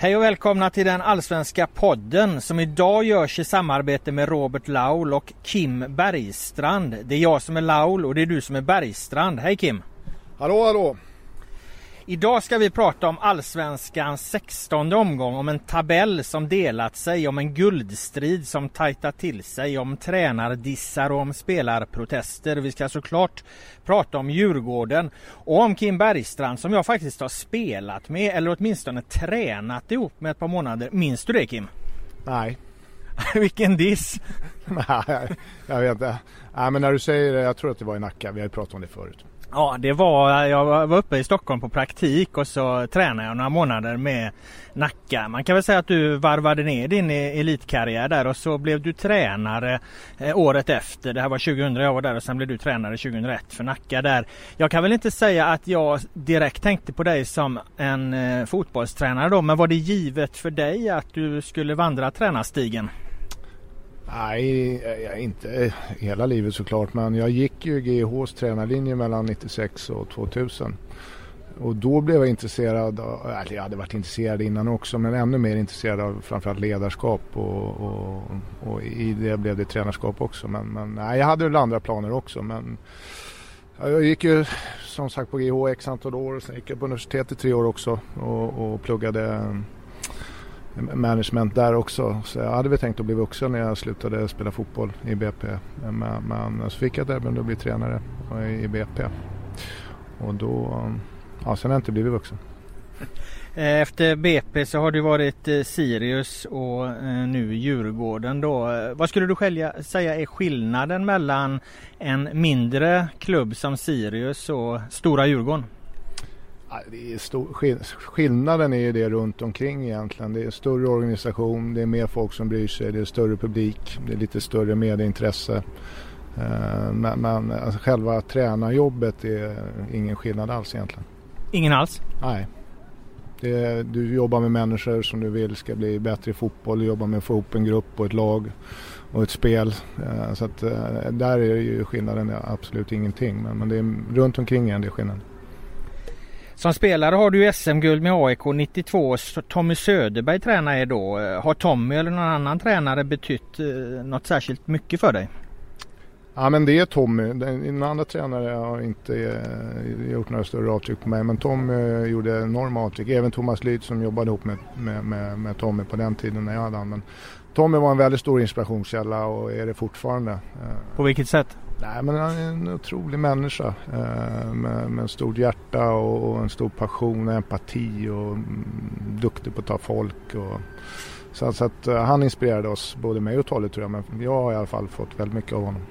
Hej och välkomna till den allsvenska podden som idag görs i samarbete med Robert Laul och Kim Bergstrand. Det är jag som är Laul och det är du som är Bergstrand. Hej Kim! Hallå hallå! Idag ska vi prata om Allsvenskans 16 omgång, om en tabell som delat sig, om en guldstrid som tajtat till sig, om tränardissar och om spelarprotester. Vi ska såklart prata om Djurgården och om Kim Bergstrand som jag faktiskt har spelat med, eller åtminstone tränat ihop med ett par månader. Minns du det Kim? Nej. Vilken diss! Nej, jag vet inte. Nej, men när du säger det, jag tror att det var i Nacka. Vi har ju pratat om det förut. Ja det var, jag var uppe i Stockholm på praktik och så tränade jag några månader med Nacka. Man kan väl säga att du varvade ner din e- elitkarriär där och så blev du tränare eh, året efter. Det här var 2000 jag var där och sen blev du tränare 2001 för Nacka där. Jag kan väl inte säga att jag direkt tänkte på dig som en eh, fotbollstränare då men var det givet för dig att du skulle vandra tränarstigen? Nej, eh, inte hela livet såklart. Men jag gick ju GIHs tränarlinje mellan 96 och 2000. Och då blev jag intresserad, eller jag hade varit intresserad innan också, men ännu mer intresserad av framförallt ledarskap och, och, och i det blev det tränarskap också. Men, men nej, jag hade väl andra planer också. Men jag gick ju som sagt på GIH x antal år och sen gick jag på universitet i tre år också och, och pluggade management där också. Så jag hade väl tänkt att bli vuxen när jag slutade spela fotboll i BP. Men, men så fick jag ett erbjudande att bli tränare i BP. Och då, ja sen har jag inte blivit vuxen. Eh, efter BP så har du varit eh, Sirius och eh, nu Djurgården då. Vad skulle du själv säga är skillnaden mellan en mindre klubb som Sirius och stora Djurgården? Det är stor, skillnaden är ju det runt omkring egentligen. Det är större organisation, det är mer folk som bryr sig, det är större publik, det är lite större medieintresse. Eh, men, men alltså själva tränarjobbet är ingen skillnad alls egentligen. Ingen alls? Nej. Är, du jobbar med människor som du vill ska bli bättre i fotboll, du jobbar med att få ihop en grupp och ett lag och ett spel. Eh, så att eh, där är ju skillnaden absolut ingenting. Men, men det är, runt omkring är det skillnad. Som spelare har du SM-guld med AIK 92. Tommy Söderberg tränar er då. Har Tommy eller någon annan tränare betytt eh, något särskilt mycket för dig? Ja men det är Tommy. Den andra tränare har inte eh, gjort några större avtryck på mig men Tommy eh, gjorde enorma avtryck. Även Thomas Lyd som jobbade ihop med, med, med, med Tommy på den tiden när jag hade honom. Tommy var en väldigt stor inspirationskälla och är det fortfarande. På vilket sätt? Nej, men han är en otrolig människa eh, med, med stort hjärta och, och, en stor passion och empati och mm, duktig på att ta folk. Och, så, så att, eh, han inspirerade oss, både mig och Tolle tror jag, men jag har i alla fall fått väldigt mycket av honom.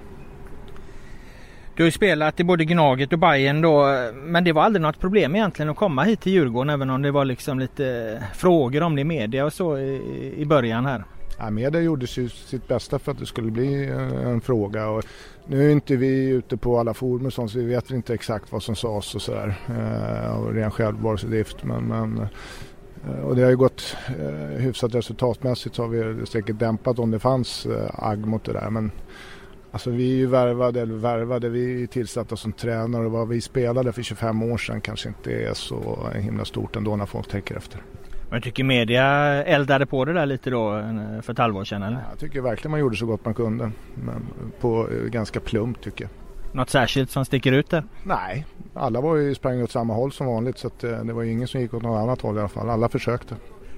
Du har ju spelat i både Gnaget och Bayern då, men det var aldrig något problem egentligen att komma hit till Djurgården även om det var liksom lite eh, frågor om det i media och så i, i början här. Ja, media gjorde sitt bästa för att det skulle bli eh, en fråga. Och nu är inte vi ute på alla forum och sånt så vi vet inte exakt vad som sades och sådär eh, av ren självbevarelsedrift. Men, men, eh, och det har ju gått eh, hyfsat resultatmässigt så har vi säkert dämpat om det fanns eh, agg mot det där. Men alltså vi är ju värvade, eller värvade, vi är tillsatta som tränare och vad vi spelade för 25 år sedan kanske inte är så himla stort ändå när folk tänker efter. Men jag tycker media eldade på det där lite då för ett halvår sedan eller? Jag tycker verkligen man gjorde så gott man kunde. Men på eh, ganska plumpt tycker jag. Något särskilt som sticker ut där? Nej, alla var ju sprang åt samma håll som vanligt så eh, det var ingen som gick åt något annat håll i alla fall. Alla försökte.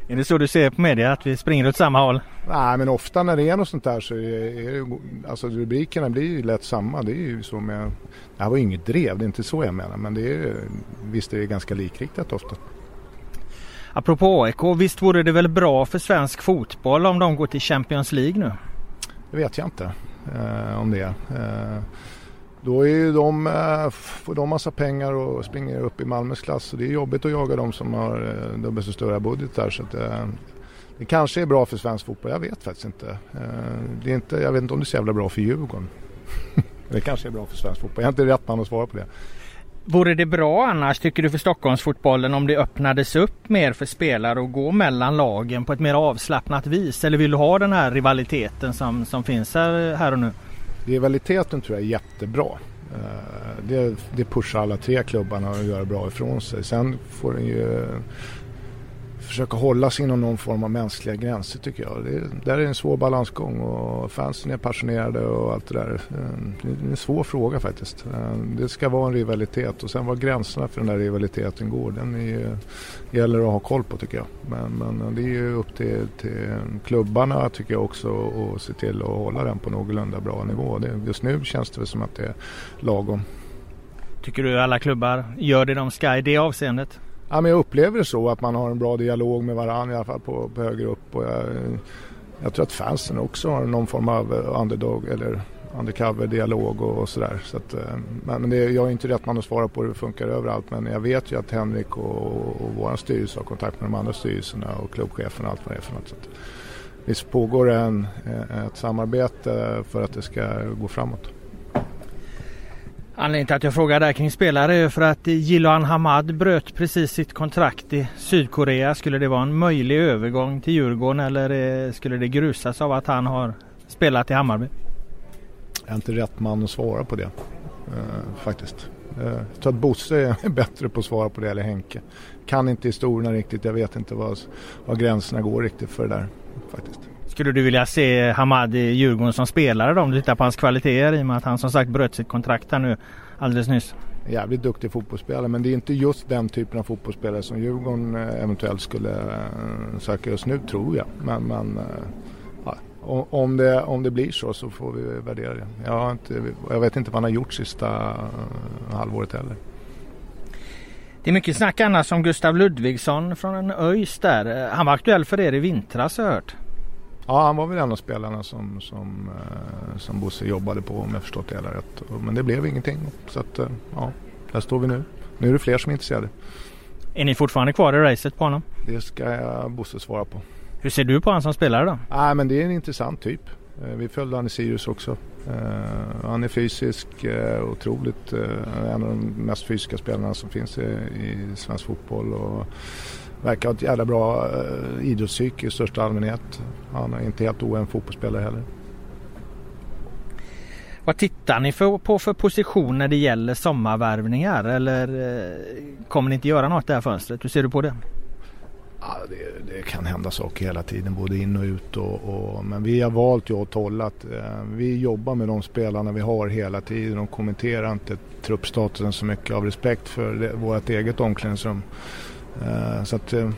Är det så du ser på media att vi springer åt samma håll? Nej men ofta när det är något sånt där så är det, alltså rubrikerna blir ju lätt samma. Det är ju så med, det här var ju inget drev, det är inte så jag menar men det är visst är det ganska likriktat ofta. Apropå AIK, visst vore det väl bra för svensk fotboll om de går till Champions League nu? Det vet jag inte eh, om det. Eh, då är ju de, eh, får de massa pengar och springer upp i Malmös klass. Så det är jobbigt att jaga de som har eh, dubbelt så stora budgetar. Så att, eh, det kanske är bra för svensk fotboll, jag vet faktiskt inte. Eh, det är inte jag vet inte om det är så jävla bra för Djurgården. det kanske är bra för svensk fotboll, jag är inte rätt man att svara på det. Vore det bra annars tycker du för Stockholmsfotbollen om det öppnades upp mer för spelare och gå mellan lagen på ett mer avslappnat vis? Eller vill du ha den här rivaliteten som, som finns här, här och nu? Rivaliteten tror jag är jättebra. Eh, det, det pushar alla tre klubbarna att göra bra ifrån sig. Sen får den ju försöka hålla sig inom någon form av mänskliga gränser tycker jag. Det, där är en svår balansgång och fansen är passionerade och allt det där. Ehm, det är en svår fråga faktiskt. Ehm, det ska vara en rivalitet och sen var gränserna för den där rivaliteten går, den är, gäller att ha koll på tycker jag. Men, men det är ju upp till, till klubbarna tycker jag också att se till att hålla den på någorlunda bra nivå. Det, just nu känns det som att det är lagom. Tycker du alla klubbar gör det de ska i det avseendet? Ja, men jag upplever det så att man har en bra dialog med varandra i alla fall på, på högre upp. Och jag, jag tror att fansen också har någon form av eh, underdog eller undercover-dialog och, och sådär. Så att, eh, men det, jag är inte rätt man att svara på hur det funkar överallt men jag vet ju att Henrik och, och vår styrelse har kontakt med de andra styrelserna och klubbchefen och allt vad det är för något. Så att, visst pågår en, eh, ett samarbete för att det ska gå framåt. Anledningen till att jag frågar där kring spelare är för att Jiloan Hamad bröt precis sitt kontrakt i Sydkorea. Skulle det vara en möjlig övergång till Djurgården eller eh, skulle det grusas av att han har spelat i Hammarby? Jag är inte rätt man att svara på det eh, faktiskt. Eh, jag tror att Bosse är bättre på att svara på det eller Henke. Kan inte historierna riktigt. Jag vet inte var, var gränserna går riktigt för det där faktiskt. Skulle du vilja se Hamad i Djurgården som spelare då, om du tittar på hans kvaliteter i och med att han som sagt bröt sitt kontrakt här nu alldeles nyss? Jävligt duktig fotbollsspelare men det är inte just den typen av fotbollsspelare som Djurgården eh, eventuellt skulle eh, söka just nu tror jag. Men, men eh, ja, om, det, om det blir så så får vi värdera det. Jag, inte, jag vet inte vad han har gjort sista halvåret heller. Det är mycket snack annars om Gustav Ludvigsson från en ÖIS där. Han var aktuell för er i vintras har jag hört. Ja, han var väl en av spelarna som, som, eh, som Bosse jobbade på om jag förstått det hela rätt. Men det blev ingenting. Så att, eh, ja, där står vi nu. Nu är det fler som är intresserade. Är ni fortfarande kvar i racet på honom? Det ska jag Bosse svara på. Hur ser du på honom som spelare då? Nej, men det är en intressant typ. Eh, vi följde han i Sirius också. Eh, han är fysisk, eh, otroligt, eh, en av de mest fysiska spelarna som finns i, i svensk fotboll. Och verkar ha ett jävla bra uh, idrottspsyke i största allmänhet. Han är inte helt oen fotbollsspelare heller. Vad tittar ni för, på för position när det gäller sommarvärvningar eller kommer ni inte göra något det här fönstret? Hur ser du på det? Ja, det, det, kan hända saker hela tiden, både in och ut. Och, och men vi har valt jag att hålla att eh, vi jobbar med de spelarna vi har hela tiden och kommenterar inte truppstatusen så mycket av respekt för det, vårt eget omklädningsrum. Eh, så att eh,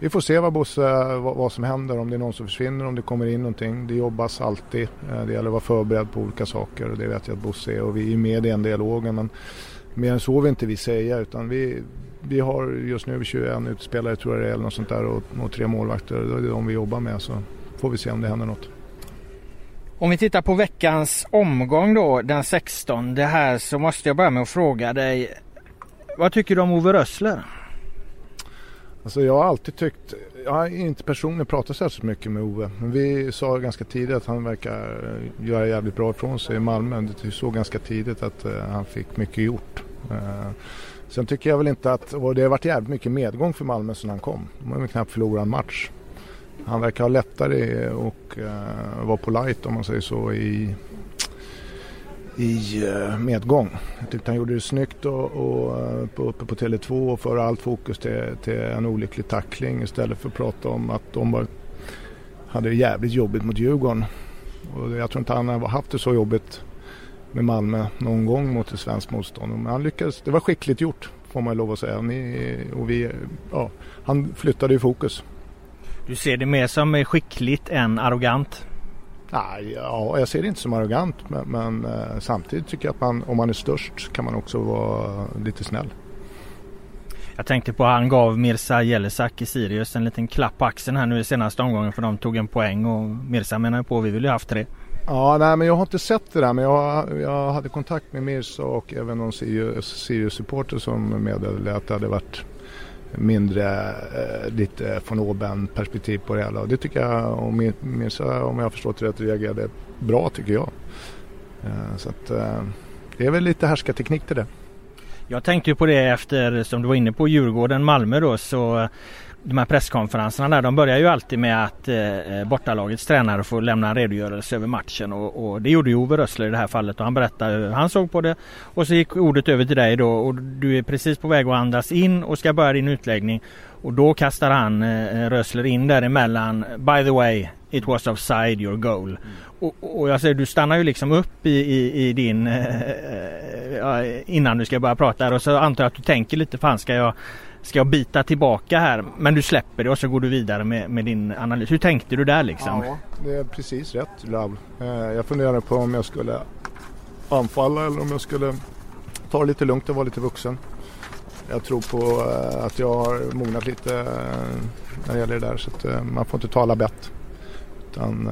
vi får se vad, Bosse, vad, som händer, om det är någon som försvinner, om det kommer in någonting. Det jobbas alltid. Eh, det gäller att vara förberedd på olika saker och det vet jag att Bosse är och vi är med i den dialogen. Men mer än så vill inte vi säga utan vi, vi har just nu 21 utspelare tror jag det är eller något sånt där och, och tre målvakter. Det är de vi jobbar med så får vi se om det händer något. Om vi tittar på veckans omgång då, den 16 det här så måste jag börja med att fråga dig. Vad tycker du om Ove Rössler? Alltså jag har alltid tyckt, jag har inte personligen pratat så mycket med Ove. Men vi sa ganska tidigt att han verkar göra jävligt bra ifrån sig i Malmö. Vi såg ganska tidigt att uh, han fick mycket gjort. Sen tycker jag väl inte att, och det har varit jävligt mycket medgång för Malmö sedan han kom. De har väl knappt förlorat en match. Han verkar ha lättare och uh, vara polite om man säger så i i uh, medgång. Jag tyckte han gjorde det snyggt och, och eh, uppe på Tele2 och föra allt fokus till, till, en olycklig tackling istället för att prata om att de var, hade det jävligt jobbigt mot Djurgården. Och jag tror inte han har haft det så jobbigt med Malmö någon gång mot ett svenskt motstånd. Men han lyckades, det var skickligt gjort får man lov att säga. Ni, och vi, ja, han flyttade ju fokus. Du ser det mer som skickligt än arrogant? Nej, ja, jag ser det inte som arrogant men, men eh, samtidigt tycker jag att man, om man är störst kan man också vara lite snäll. Jag tänkte på att han gav Mirza Jelesak i Sirius en liten klapp på axeln här nu i senaste omgången för de tog en poäng och Mirza menar på att vi vill ju haft tre. Ja, nej men jag har inte sett det där men jag, jag hade kontakt med Mirza och även någon Sirius-supporter som meddelade att det hade varit mindre eh, lite von oben perspektiv på det hela. Och det tycker jag, och Mirza, om jag har förstått rätt, reagerade bra tycker jag. Eh, så att, eh, det är väl lite härskarteknik till det. Jag tänkte på det efter, som du var inne på, Djurgården, Malmö då, så de här presskonferenserna där, de börjar ju alltid med att eh, bortalagets tränare får lämna en redogörelse över matchen och, och det gjorde ju Ove Rössler i det här fallet och han berättade hur han såg på det och så gick ordet över till dig då och du är precis på väg att andas in och ska börja din utläggning och då kastar han eh, Rössler in däremellan By the way, it was offside your goal. Mm. Och, och, jag säger du stannar ju liksom upp i, i, i din eh, innan du ska börja prata och så antar jag att du tänker lite fan ska jag Ska jag bita tillbaka här? Men du släpper det och så går du vidare med, med din analys. Hur tänkte du där liksom? Ja, det är precis rätt Lav. Eh, jag funderar på om jag skulle anfalla eller om jag skulle ta det lite lugnt och vara lite vuxen. Jag tror på eh, att jag har mognat lite eh, när det gäller det där så att man får inte tala bett. Utan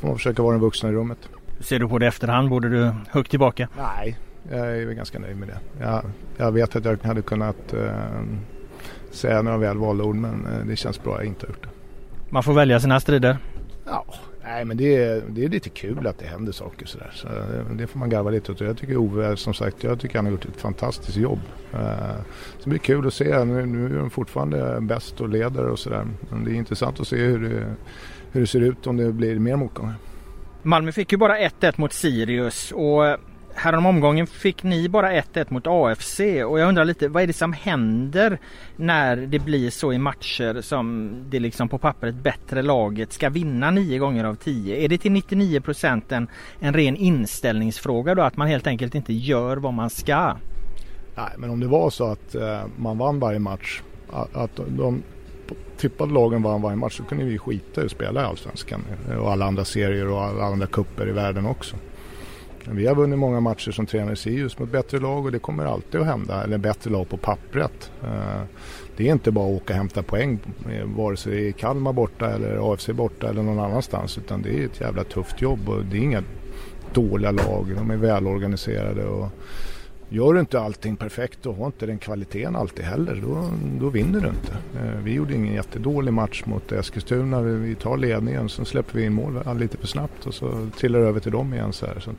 får man försöka vara den vuxna i rummet. Ser du på det efterhand? Borde du hugga tillbaka? Nej, jag är ganska nöjd med det. Jag, jag vet att jag hade kunnat säga några väl valda ord men eh, det känns bra att jag inte har gjort det. Man får välja sina strider? Ja, nej men det är, det är lite kul att det händer saker sådär. Så eh, det får man garva lite åt. Jag tycker Ove, som sagt, jag tycker han har gjort ett fantastiskt jobb. Eh, så det blir kul att se. Nu, nu är de fortfarande bäst och leder och sådär. Men det är intressant att se hur det, hur det ser ut om det blir mer motgångar. Malmö fick ju bara 1-1 mot Sirius och Härom omgången fick ni bara 1-1 mot AFC och jag undrar lite vad är det som händer när det blir så i matcher som det liksom på pappret bättre laget ska vinna 9 gånger av 10? Är det till 99 en, en ren inställningsfråga då att man helt enkelt inte gör vad man ska? Nej men om det var så att eh, man vann varje match att, att de tippade lagen vann varje match så kunde vi skita i att spela i Allsvenskan och alla andra serier och alla andra kupper i världen också. Vi har vunnit många matcher som tränare i Sirius mot bättre lag och det kommer alltid att hända. Eller bättre lag på pappret. Eh, det är inte bara att åka och hämta poäng eh, vare sig i Kalmar borta eller AFC borta eller någon annanstans. Utan det är ett jävla tufft jobb och det är inga dåliga lag. De är välorganiserade. Och Gör du inte allting perfekt och har inte den kvaliteten alltid heller, då, då vinner du inte. Eh, vi gjorde ingen jättedålig match mot Eskilstuna. Vi tar ledningen, sen släpper vi in mål eh, lite för snabbt och så trillar det över till dem igen. Så här. Så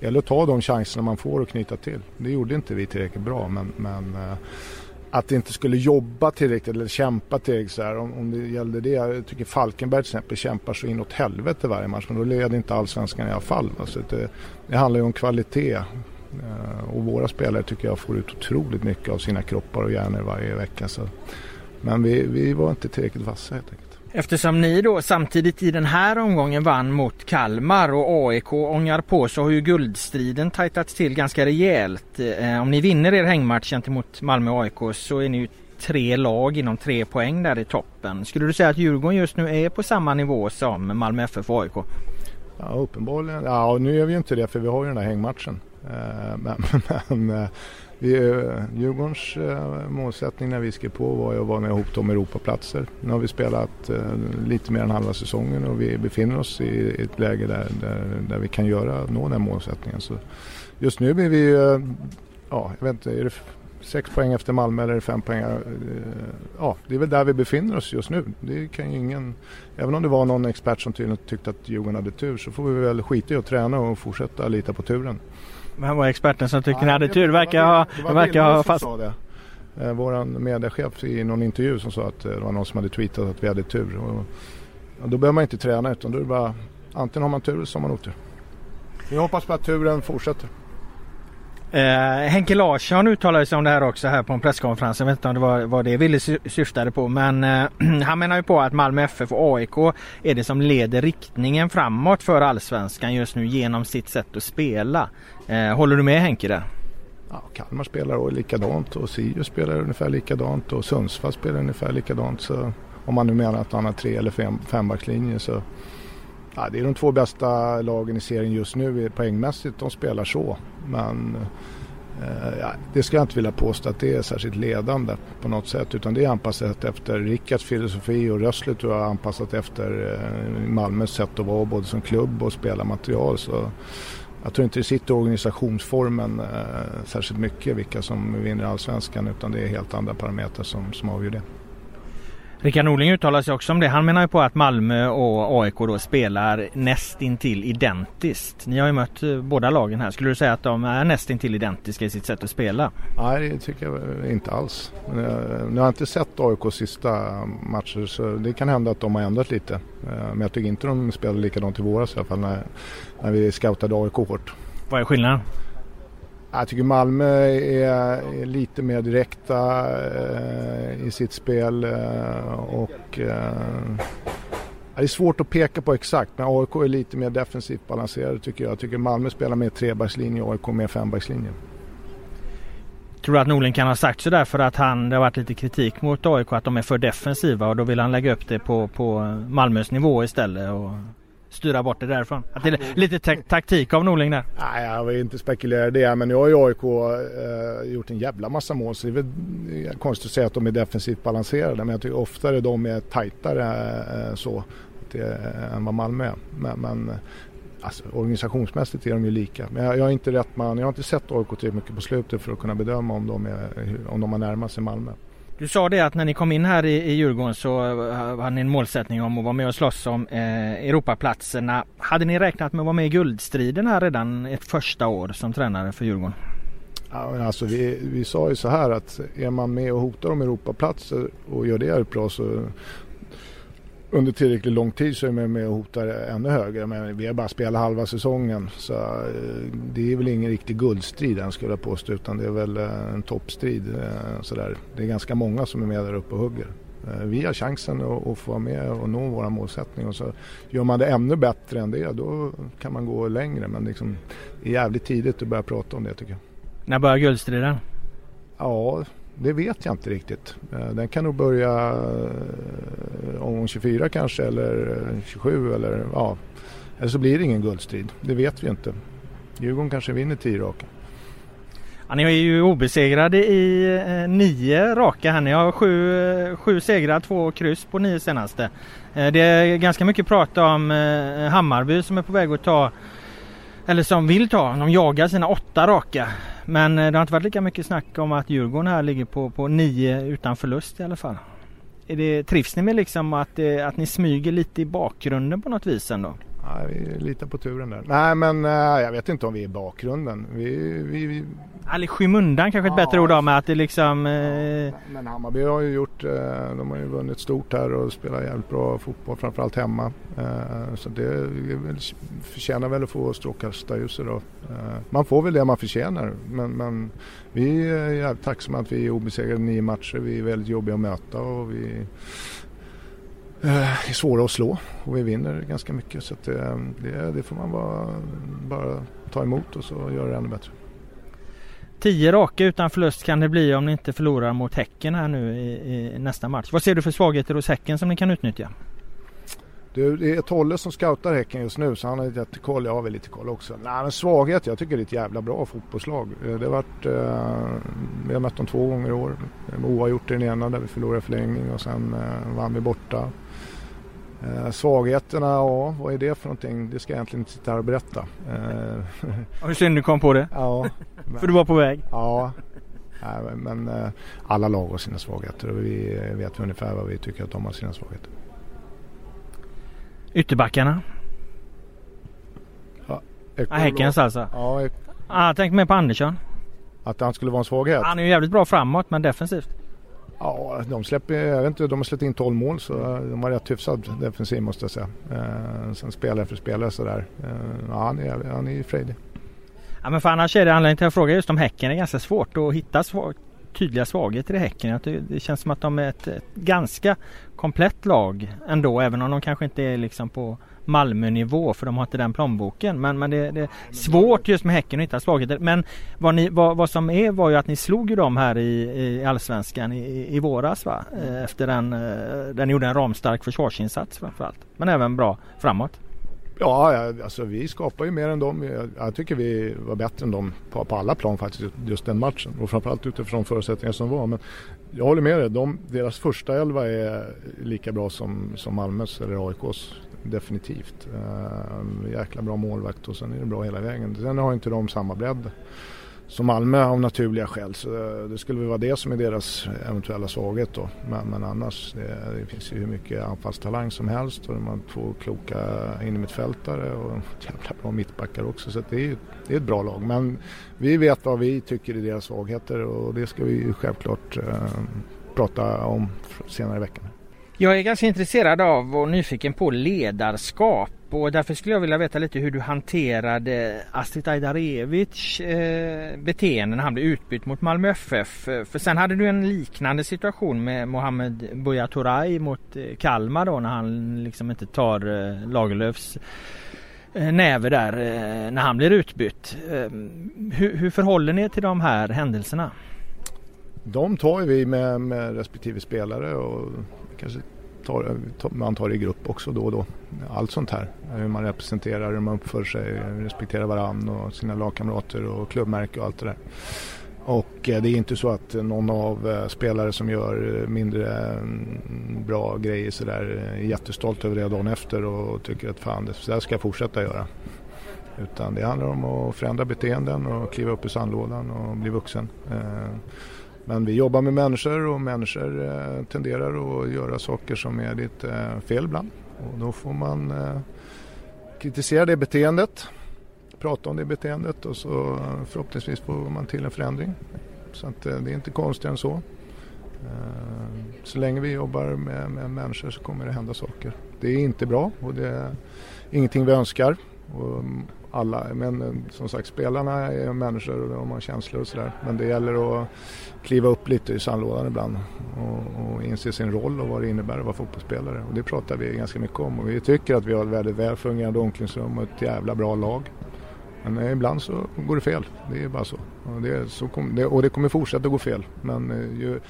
det gäller att ta de chanserna man får och knyta till. Det gjorde inte vi tillräckligt bra, men, men eh, att det inte skulle jobba tillräckligt eller kämpa tillräckligt så här, om, om det gällde det. Jag tycker Falkenberg till exempel kämpar så inåt helvete varje match men då leder inte allsvenskan i alla fall. Så det, det handlar ju om kvalitet och våra spelare tycker jag får ut otroligt mycket av sina kroppar och hjärnor varje vecka. Så. Men vi, vi var inte tillräckligt vassa helt enkelt. Eftersom ni då samtidigt i den här omgången vann mot Kalmar och AIK ångar på så har ju guldstriden tajtats till ganska rejält. Eh, om ni vinner er hängmatch gentemot Malmö och AIK så är ni ju tre lag inom tre poäng där i toppen. Skulle du säga att Djurgården just nu är på samma nivå som Malmö FF och AIK? Ja uppenbarligen. Ja nu är vi ju inte det för vi har ju den här hängmatchen. Eh, men, men eh, vi, eh, Djurgårdens målsättning när vi skrev på var ju att vara med ihop de Europaplatser. Nu har vi spelat lite mer än halva säsongen och vi befinner oss i ett läge där, där, där vi kan göra, nå den målsättningen. Så just nu är vi, ja, jag vet inte, är det sex poäng efter Malmö eller fem poäng? Ja, det är väl där vi befinner oss just nu. Det kan ju ingen, även om det var någon expert som tydligen tyckte att Djurgården hade tur så får vi väl skita i att träna och fortsätta lita på turen. Vem var experten som tyckte ni hade tur? Verkar ha, verkar ha fast... Det. Eh, Vår mediechef i någon intervju som sa att eh, det var någon som hade tweetat att vi hade tur. Och, och då behöver man inte träna utan då är det bara antingen har man tur eller så har man otur. Vi hoppas på att turen fortsätter. Eh, Henke Larsson uttalade sig om det här också här på en presskonferens. Jag vet inte om det var vad det ville syftade på. Men eh, han menar ju på att Malmö FF och AIK är det som leder riktningen framåt för allsvenskan just nu genom sitt sätt att spela. Eh, håller du med Henke där? Ja, Kalmar spelar likadant och Sirius spelar ungefär likadant och Sundsvall spelar ungefär likadant. Så om man nu menar att han har tre eller fem, fembackslinjer så ja, det är de två bästa lagen i serien just nu poängmässigt. De spelar så. Men eh, ja, det ska jag inte vilja påstå att det är särskilt ledande på något sätt. Utan det är anpassat efter Rickards filosofi och Rössle tror jag anpassat efter eh, Malmös sätt att vara både som klubb och spela material. Så jag tror inte det sitter i organisationsformen eh, särskilt mycket vilka som vinner allsvenskan utan det är helt andra parametrar som, som avgör det. Rickard Norling uttalar sig också om det. Han menar ju på att Malmö och AIK då spelar nästintill identiskt. Ni har ju mött eh, båda lagen här. Skulle du säga att de är nästintill identiska i sitt sätt att spela? Nej, det tycker jag inte alls. Eh, nu har jag inte sett AIKs sista matcher så det kan hända att de har ändrat lite. Eh, men jag tycker inte de spelade likadant i våras i alla fall när, när vi scoutade AIK hårt. Vad är skillnaden? Jag tycker Malmö är, lite mer direkta eh, i sitt spel eh, och eh, det är svårt att peka på exakt men AIK är lite mer defensivt balanserade tycker jag. Jag tycker Malmö spelar mer trebackslinje och AIK mer fembackslinje. Tror du att Norling kan ha sagt sådär för att han, det har varit lite kritik mot AIK att de är för defensiva och då vill han lägga upp det på, på Malmös nivå istället? Och styra bort det därifrån? Att det är lite taktik av Norling där? Nej, jag vill inte spekulera i det. Men nu har ju AIK eh, gjort en jävla massa mål så det är väl konstigt att säga att de är defensivt balanserade. Men jag tycker oftare de är tajtare eh, så det, än vad Malmö är. Men, men alltså, organisationsmässigt är de ju lika. Men jag, jag är inte rätt man. Jag har inte sett AIK tillräckligt mycket på slutet för att kunna bedöma om de, är, om de har närmat sig Malmö. Du sa det att när ni kom in här i, i Djurgården så eh, hade ni en målsättning om att vara med och slåss om eh, Europaplatserna. Hade ni räknat med att vara med i guldstriden här redan ett första år som tränare för Djurgården? Ja, alltså vi, vi sa ju så här att är man med och hotar om Europaplatser och gör det bra så under tillräckligt lång tid så är man med och hotar ännu högre. Men vi har bara spelat halva säsongen så eh, det är väl ingen riktig guldstrid än skulle jag påstå utan det är väl eh, en toppstrid. Eh, sådär. Det är ganska många som är med där uppe och hugger. Vi har chansen att, få vara med och nå våra målsättning och så gör man det ännu bättre än det då kan man gå längre men liksom, det är jävligt tidigt att börja prata om det tycker jag. När börjar guldstriden? Ja, det vet jag inte riktigt. Eh, den kan nog börja eh, omgång 24 kanske eller eh, 27 eller ja. Eller så blir det ingen guldstrid. Det vet vi inte. Djurgården kanske vinner 10 raka. Ja, ni är ju obesegrade i eh, nio raka här. Ni har sju, sju segrar, två kryss på nio senaste. Eh, det är ganska mycket prat om eh, Hammarby som är på väg att ta eller som vill ta, de jagar sina åtta raka. Men eh, det har inte varit lika mycket snack om att Djurgården här ligger på, på nio utan förlust i alla fall. Är det, trivs ni med liksom att, eh, att ni smyger lite i bakgrunden på något vis ändå? Ja, vi litar på turen där. Nej men äh, jag vet inte om vi är i bakgrunden. Vi, vi, vi... Eller skymundan kanske ett ja, bättre ord med att det liksom... Eh... Men Hammarby har ju gjort, eh, de har ju vunnit stort här och spelar jävligt bra fotboll framförallt hemma. Eh, så det förtjänar väl att få strålkastarljuset då. Eh, man får väl det man förtjänar men, men vi är jävligt tacksamma att vi är obesegrade nio matcher. Vi är väldigt jobbiga att möta och vi Eh, är svåra att slå och vi vinner ganska mycket så det, eh, det, det, får man bara, bara ta emot och så göra det ännu bättre. Tio raka utan förlust kan det bli om ni inte förlorar mot Häcken här nu i, i nästa match. Vad ser du för svagheter hos Häcken som ni kan utnyttja? Du, det är Tolle som scoutar Häcken just nu så han har lite koll. Jag har väl lite koll också. Nej, men svaghet. Jag tycker det är ett jävla bra fotbollslag. Eh, det har varit, eh, vi har mött dem två gånger i år. Oavgjort i den ena där vi förlorade förlängning och sen eh, vann vi borta. Eh, svagheterna, ja vad är det för någonting? Det ska jag egentligen inte sitta här och berätta. Eh, Hur synd du kom på det. Ja. för du var på väg. Ja. Nej, men eh, alla lag har sina svagheter och vi vet ungefär vad vi tycker att de har sina svagheter. Ytterbackarna? Ja, ah, Häckens alltså? Ja. Ah, jag tänkte mer på Andersson. Att han skulle vara en svaghet? Han är ju jävligt bra framåt men defensivt. Ja, de släpper, jag vet inte, de har släppt in 12 mål så de har rätt hyfsad defensiv måste jag säga. Eh, sen spelare för spelare sådär. Eh, ja, han är, han är frejdig. Ja men för annars är det anledningen till att jag frågar just om Häcken. Det är ganska svårt att hitta svag, tydliga svagheter i Häcken. Det, det känns som att de är ett, ett, ganska komplett lag ändå. Även om de kanske inte är liksom på Malmö-nivå för de har inte den plånboken. Men, men det, det, är svårt just med Häcken att hitta svagheter. Men vad, ni, vad, vad som är var ju att ni slog ju dem här i, i Allsvenskan i, i våras va? Eh, efter den, eh, den gjorde en ramstark försvarsinsats framförallt. Men även bra framåt. Ja, alltså vi skapar ju mer än dem. Jag tycker vi var bättre än dem på, på alla plan faktiskt just den matchen. Och framförallt utifrån förutsättningar som var. Men jag håller med dig, de, deras första elva är lika bra som, som Malmös eller AIKs definitivt. Ehm, jäkla bra målvakt och sen är det bra hela vägen. Sen har inte de samma bredd som Malmö av naturliga skäl. Så eh, det skulle väl vara det som är deras eventuella svaghet då. Men, men annars, det, det, finns ju hur mycket anfallstalang som helst och de har två kloka innermittfältare och jävla bra mittbackar också. Så det är, det är ett bra lag. Men vi vet vad vi tycker är deras svagheter och det ska vi ju självklart eh, prata om senare i veckan. Jag är ganska intresserad av och nyfiken på ledarskap och därför skulle jag vilja veta lite hur du hanterade Astrid Ajdarevic eh, beteende när han blev utbytt mot Malmö FF. För sen hade du en liknande situation med Mohamed Buya Turay mot eh, Kalmar då när han liksom inte tar eh, Lagerlöfs eh, näve där eh, när han blir utbytt. Eh, hur, hur förhåller ni er till de här händelserna? De tar vi med, med respektive spelare och kanske tar, man tar i grupp också då och då. Allt sånt här. Hur man representerar, hur man uppför sig, respekterar varandra och sina lagkamrater och klubbmärke och allt det där. Och eh, det är inte så att någon av eh, spelare som gör eh, mindre mm, bra grejer sådär är jättestolt över det dagen efter och tycker att fan, det där ska jag fortsätta göra. Utan det handlar om att förändra beteenden och kliva upp i sandlådan och bli vuxen. Men vi jobbar med människor och människor eh, tenderar att göra saker som är lite eh, fel ibland. Och då får man eh, kritisera det beteendet, prata om det beteendet och så eh, förhoppningsvis får man till en förändring. Så att, eh, det är inte konstigare än så. Eh, så länge vi jobbar med, med människor så kommer det hända saker. Det är inte bra och det är ingenting vi önskar. Och mm, alla, men eh, som sagt spelarna är människor och de har känslor och sådär. Men det gäller att kliva upp lite i sandlådan ibland och, och inse sin roll och vad det innebär att vara fotbollsspelare. Och det pratar vi ganska mycket om och vi tycker att vi har ett väldigt väl fungerande omklädningsrum och ett jävla bra lag. Men eh, ibland så går det fel, det är bara så. Och det, så kom, det, och det kommer fortsätta gå fel. Men eh, ju,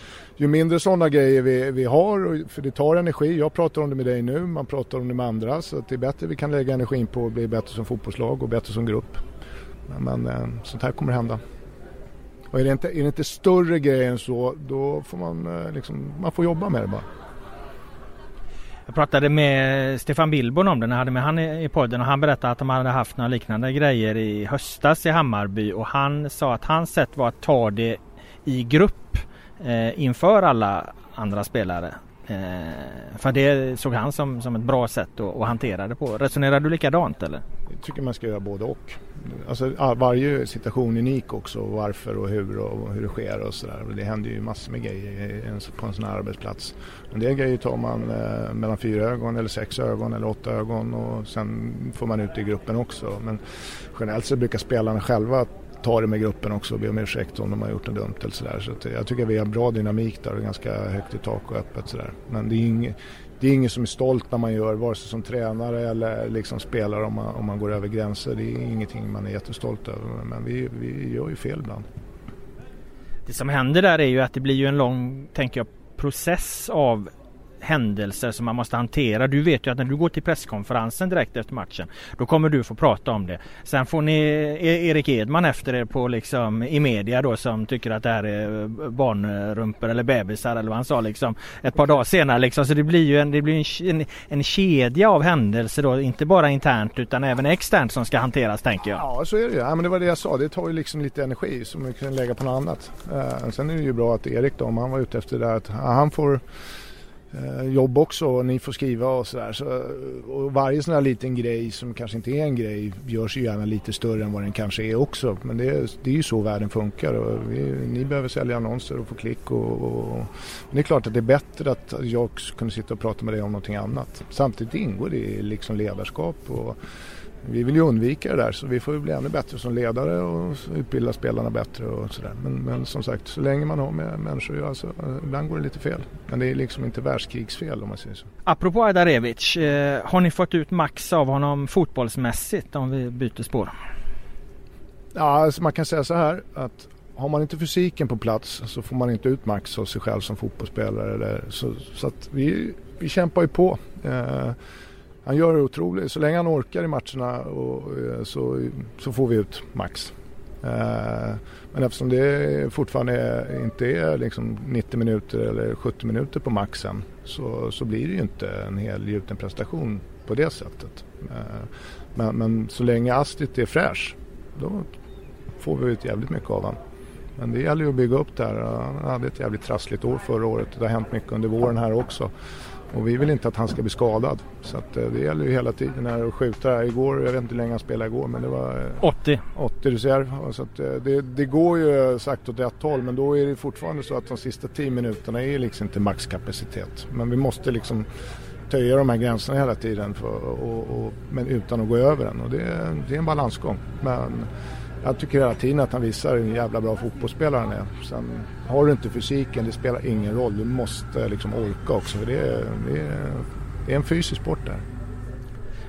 ju mindre sådana grejer vi, vi har, för det tar energi. Jag pratar om det med dig nu, man pratar om det med andra. Så det är bättre vi kan lägga energin på att bli bättre som fotbollslag och bättre som grupp. Men, men eh, sånt här kommer hända. Och är det, inte, är det inte större grejer än så, då får man, eh, liksom, man får jobba med det bara. Jag pratade med Stefan Billborn om det när jag hade med han i podden och han berättade att de hade haft några liknande grejer i höstas i Hammarby och han sa att hans sätt var att ta det i grupp eh, inför alla andra spelare. Eh, för det såg han som, som ett bra sätt att, att hantera det på. Resonerar du likadant eller? Jag tycker man ska göra både och. Alltså, varje situation är unik också. Varför och hur och hur det sker och sådär. Det händer ju massor med grejer på en sån här arbetsplats. En del grejer tar man eh, mellan fyra ögon eller sex ögon eller åtta ögon och sen får man ut det i gruppen också. Men generellt så brukar spelarna själva ta det med gruppen också och be om ursäkt om de har gjort något dumt eller sådär. Så jag tycker vi har bra dynamik där och ganska högt i tak och öppet sådär. Men det är inget det är ingen som är stolt när man gör, vare sig som tränare eller liksom spelare om man, om man går över gränser. Det är ingenting man är jättestolt över. Men vi, vi gör ju fel ibland. Det som händer där är ju att det blir ju en lång, tänker jag, process av händelser som man måste hantera. Du vet ju att när du går till presskonferensen direkt efter matchen då kommer du få prata om det. Sen får ni e-, Erik Edman efter er på liksom i media då som tycker att det här är eh, barnrumpor eller bebisar eller vad han sa liksom ett par dagar senare liksom. Så det blir ju en, det blir en, en kedja av händelser då, inte bara internt utan även externt som ska hanteras tänker jag. Ja så är det ju. Ja, men det var det jag sa, det tar ju liksom lite energi som vi kan lägga på något annat. Uh, sen är det ju bra att Erik då, om han var ute efter det där, att han får Eh, jobb också och ni får skriva och sådär. Så, eh, och varje sån här liten grej som kanske inte är en grej görs ju gärna lite större än vad den kanske är också. Men det är, det är ju så världen funkar och vi, ni behöver sälja annonser och få klick och, och, det är klart att det är bättre att jag kunde sitta och prata med dig om någonting annat. Samtidigt ingår det i liksom ledarskap och vi vill ju undvika det där så vi får ju bli ännu bättre som ledare och utbilda spelarna bättre och sådär. Men, men, som sagt, så länge man har med människor att göra så ibland går det lite fel. Men det är liksom inte världskrigsfel om man säger så. Apropå Ajdarevic, eh, har ni fått ut max av honom fotbollsmässigt om vi byter spår? Ja, alltså man kan säga så här att har man inte fysiken på plats så får man inte ut max av sig själv som fotbollsspelare. Eller, så, så att vi, vi kämpar ju på. Eh, han gör det otroligt. Så länge han orkar i matcherna och, eh, så, så får vi ut max. Eh, men eftersom det fortfarande inte är liksom 90 minuter eller 70 minuter på maxen så, så blir det ju inte en helgjuten prestation på det sättet. Eh, men, men så länge Astrid är fräsch då får vi ut jävligt mycket av honom. Men det gäller ju att bygga upp det här. Han hade ett jävligt trassligt år förra året. Det har hänt mycket under våren här också. Och vi vill inte att han ska bli skadad. Så att, eh, det gäller ju hela tiden här att skjuta. Igår, jag vet inte hur länge han spelade igår men det var... 80. Eh, 80 du ser. Så att, eh, det, det går ju sagt åt ett håll men då är det fortfarande så att de sista 10 minuterna är liksom inte maxkapacitet. Men vi måste liksom töja de här gränserna hela tiden för, och, och, men utan att gå över den. Och det, det är en balansgång. Men jag tycker hela tiden att han visar hur jävla bra fotbollsspelare han är. Sen har du inte fysiken, det spelar ingen roll. Du måste liksom orka också. För det, är, det, är, det är en fysisk sport där.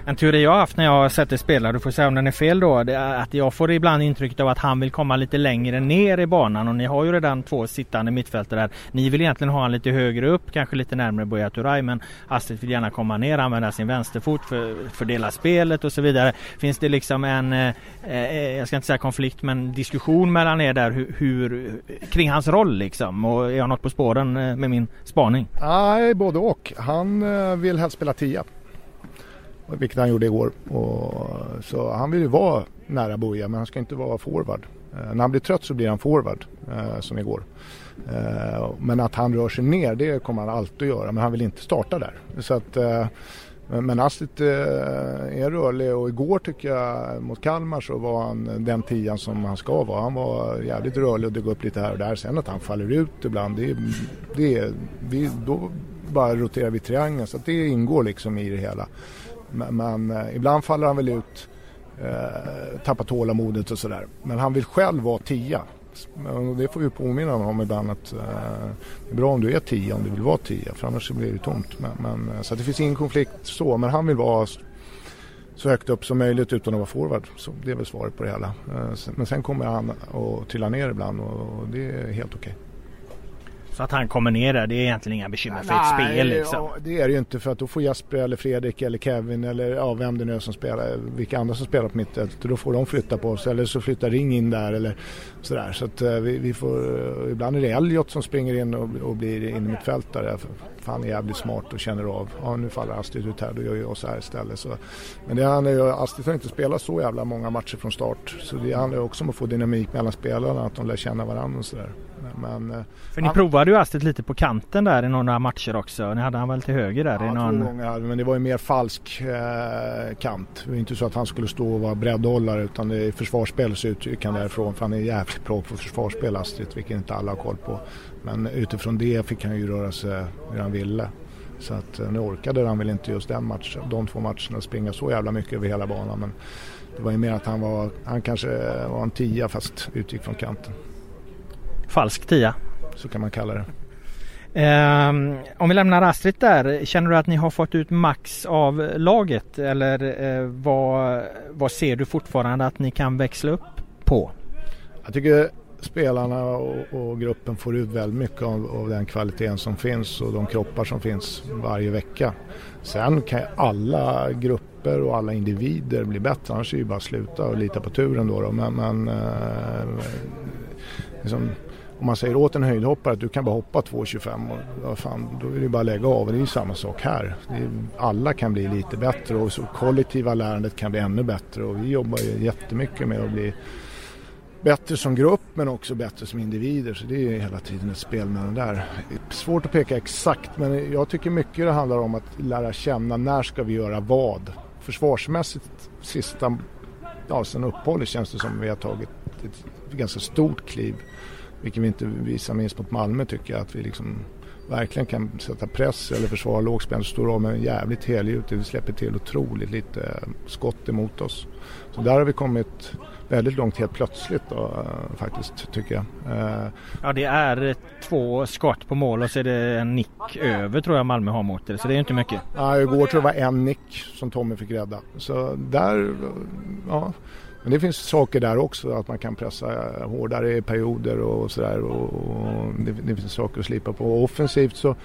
En teori jag har haft när jag har sett dig spela, du får säga om den är fel då, det är att jag får ibland intrycket av att han vill komma lite längre ner i banan och ni har ju redan två sittande mittfältare där. Ni vill egentligen ha han lite högre upp, kanske lite närmare Buya Turay men Astrid vill gärna komma ner, använda sin vänsterfot för fördela spelet och så vidare. Finns det liksom en, eh, eh jag ska inte säga konflikt, men diskussion mellan er där hur, hur, kring hans roll liksom? Och är jag något på spåren eh, med min spaning? Nej, både och. Han eh, vill helst spela tia. Vilket han gjorde igår. Och, så han vill ju vara nära Boja men han ska inte vara forward. Eh, när han blir trött så blir han forward eh, som igår. Eh, men att han rör sig ner det kommer han alltid att göra men han vill inte starta där. Så att, eh, men Astrid eh, är rörlig och igår tycker jag mot Kalmar så var han den tian som han ska vara. Han var jävligt rörlig och dök upp lite här och där. Sen att han faller ut ibland det, det, vi, då bara roterar vi triangeln så att det ingår liksom i det hela. Men, men eh, ibland faller han väl ut, eh, tappar tålamodet och sådär. Men han vill själv vara tia. Och det får vi påminna honom om ibland att eh, det är bra om du är tia om du vill vara tia för annars blir det tomt. Men, men, eh, så det finns ingen konflikt så men han vill vara så högt upp som möjligt utan att vara forward. Så det är väl svaret på det hela. Eh, men sen kommer han att trilla ner ibland och det är helt okej. Okay. Så att han kommer ner där, det är egentligen inga bekymmer för ett spel liksom. Det är det ju inte för att då får Jesper eller Fredrik eller Kevin eller ja, vem det nu är som spelar, vilka andra som spelar på mittfältet, då får de flytta på sig eller så flyttar Ring in där eller sådär. Så att uh, vi, vi, får, uh, ibland är det Elliot som springer in och, och blir innermittfältare. För han är jävligt smart och känner av, ja nu faller Astrid ut här, då gör jag så här istället. Så, men det handlar ju, Astrid har inte spelat så jävla många matcher från start. Så det handlar ju också om att få dynamik mellan spelarna, att de lär känna varandra och sådär. Men, eh, För ni han, provade ju Astrid lite på kanten där i några matcher också. Ni hade han väl till höger där? Ja, i någon... två gånger men det var ju mer falsk eh, kant. Det var inte så att han skulle stå och vara breddhållare utan är försvarsspel så utgick han därifrån. För han är jävligt bra på försvarsspel Astrid, vilket inte alla har koll på. Men utifrån det fick han ju röra sig hur han ville. Så att eh, nu orkade han väl inte just den matchen, de två matcherna springa så jävla mycket över hela banan. Men det var ju mer att han var, han kanske var en tia fast utgick från kanten. Falsk tia. Så kan man kalla det. Um, om vi lämnar Astrid där, känner du att ni har fått ut max av laget eller uh, vad, vad ser du fortfarande att ni kan växla upp på? Jag tycker spelarna och, och gruppen får ut väldigt mycket av, av, den kvaliteten som finns och de kroppar som finns varje vecka. Sen kan alla grupper och alla individer bli bättre, annars är det ju bara att sluta och lita på turen då. då. Men, men uh, liksom, om man säger åt en höjdhoppare att du kan bara hoppa 2,25 och fan, då är det bara att lägga av. Det är ju samma sak här. Är, alla kan bli lite bättre och så kollektiva lärandet kan bli ännu bättre och vi jobbar ju jättemycket med att bli bättre som grupp men också bättre som individer. Så det är hela tiden ett spel med den där. Svårt att peka exakt men jag tycker mycket det handlar om att lära känna när ska vi göra vad. Försvarsmässigt sista, ja sen uppehållet känns det som vi har tagit ett ganska stort kliv vilket vi inte visar minst mot Malmö tycker jag. Att vi liksom verkligen kan sätta press eller försvara lågspänn. Står av med jävligt helgjut. Vi släpper till otroligt lite eh, skott emot oss. Så där har vi kommit väldigt långt helt plötsligt då, eh, faktiskt tycker jag. Eh, ja det är två skott på mål och så är det en nick över tror jag Malmö har mot det. Så det är inte mycket. Ja, igår tror jag det var en nick som Tommy fick rädda. Så där, ja men det finns saker där också, att man kan pressa hårdare i perioder och sådär. Och, och det, det, finns saker att slipa på. Offensivt så,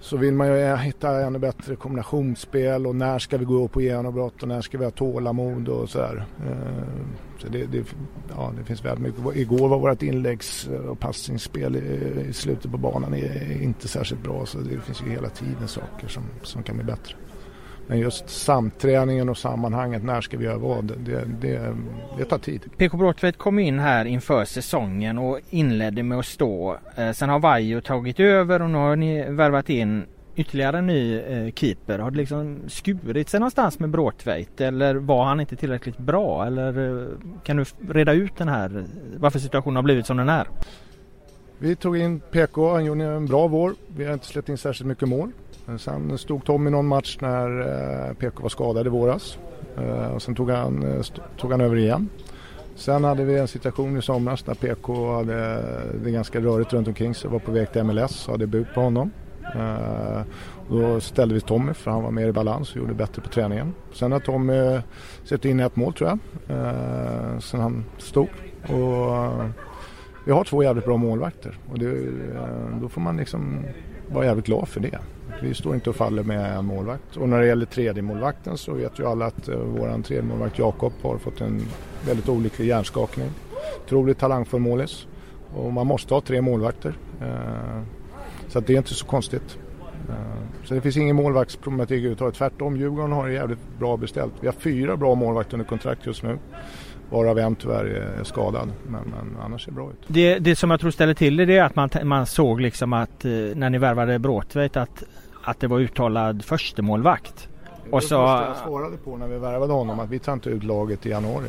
så vill man ju hitta ännu bättre kombinationsspel och när ska vi gå upp på genombrott och när ska vi ha tålamod och sådär. Eh, så det, det, ja, det finns väldigt mycket. Igår var vårt inläggs och passningsspel i, i slutet på banan inte särskilt bra så det finns ju hela tiden saker som, som kan bli bättre. Men just samträningen och sammanhanget, när ska vi göra vad, det, det, det tar tid. PK Brottvätt kom in här inför säsongen och inledde med att stå. Eh, sen har Vaiho tagit över och nu har ni värvat in ytterligare en ny eh, keeper. Har det liksom skurit sig någonstans med Bråtveit eller var han inte tillräckligt bra? Eller eh, kan du reda ut den här, varför situationen har blivit som den är? Vi tog in PK, han gjorde en bra vår. Vi har inte släppt in särskilt mycket mål. Eh, sen stod Tommy någon match när eh, PK var skadad i våras. Eh, och sen tog han, eh, tog han över igen. Sen hade vi en situation i somras där PK hade eh, det ganska rörigt runt omkring sig, var på väg till MLS och hade bud på honom. Då ställde vi Tommy för han var mer i balans och gjorde bättre på träningen. Sen har Tommy sett in ett mål tror jag, sen han stod. Och vi har två jävligt bra målvakter och det, då får man liksom vara jävligt glad för det. Vi står inte och faller med en målvakt. Och när det gäller tredje målvakten så vet ju alla att vår våran tredje målvakt Jakob har fått en väldigt olycklig hjärnskakning. Otroligt talangfull målis. Och man måste ha tre målvakter. Eh, så att det är inte så konstigt. Eh, så det finns ingen målvaktsproblematik överhuvudtaget. Tvärtom, Djurgården har det jävligt bra beställt. Vi har fyra bra målvakter under kontrakt just nu. Varav en tyvärr är skadad. Men, men annars ser det bra ut. Det, det som jag tror ställer till det är att man, man såg liksom att när ni värvade Bråtveit att att det var uttalad förstemålvakt. Och så... Det jag svarade på när vi värvade honom att vi tar inte ut laget i januari.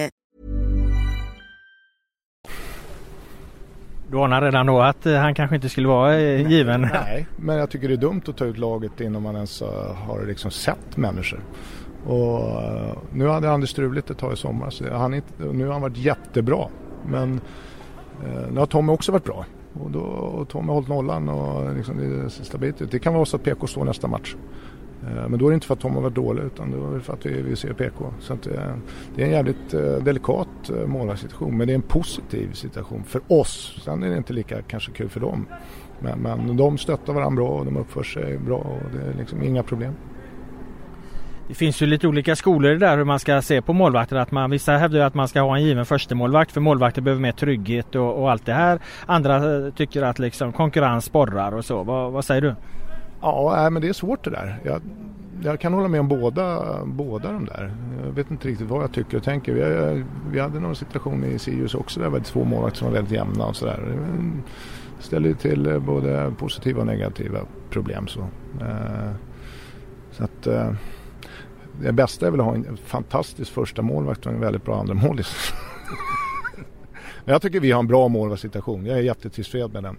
Du anar redan då att eh, han kanske inte skulle vara eh, given? Nej, men jag tycker det är dumt att ta ut laget innan man ens eh, har liksom sett människor. Och nu hade han det struligt ett tag i sommar så han inte, nu har han varit jättebra. Men nu har Tommy också varit bra. Och då och Tommy har hållit nollan och liksom det är stabilt. Det kan vara så att PK står nästa match. Eh, men då är det inte för att Tom har varit dålig utan då är det för att vi, vi ser PK. Så att, eh, det är en jävligt eh, delikat målvaktssituation men det är en positiv situation för oss. Sen är det inte lika kanske kul för dem. Men, men de stöttar varandra bra och de uppför sig bra och det är liksom inga problem. Det finns ju lite olika skolor där hur man ska se på målvakter. Att man, vissa hävdar att man ska ha en given första målvakt för målvakter behöver mer trygghet och, och allt det här. Andra tycker att liksom konkurrens sporrar och så. Vad, vad säger du? Ja, men det är svårt det där. Jag, jag kan hålla med om båda, båda de där. Jag vet inte riktigt vad jag tycker och tänker. Vi, vi hade någon situation i Sirius också där det var två målvakter som var väldigt jämna och sådär. Det ställer ju till eh, både positiva och negativa problem. Så, eh, så att eh, det bästa är väl att ha en fantastisk första målvakt och en väldigt bra andra målis. Men jag tycker vi har en bra målvaktssituation. Jag är jättetillfreds med den.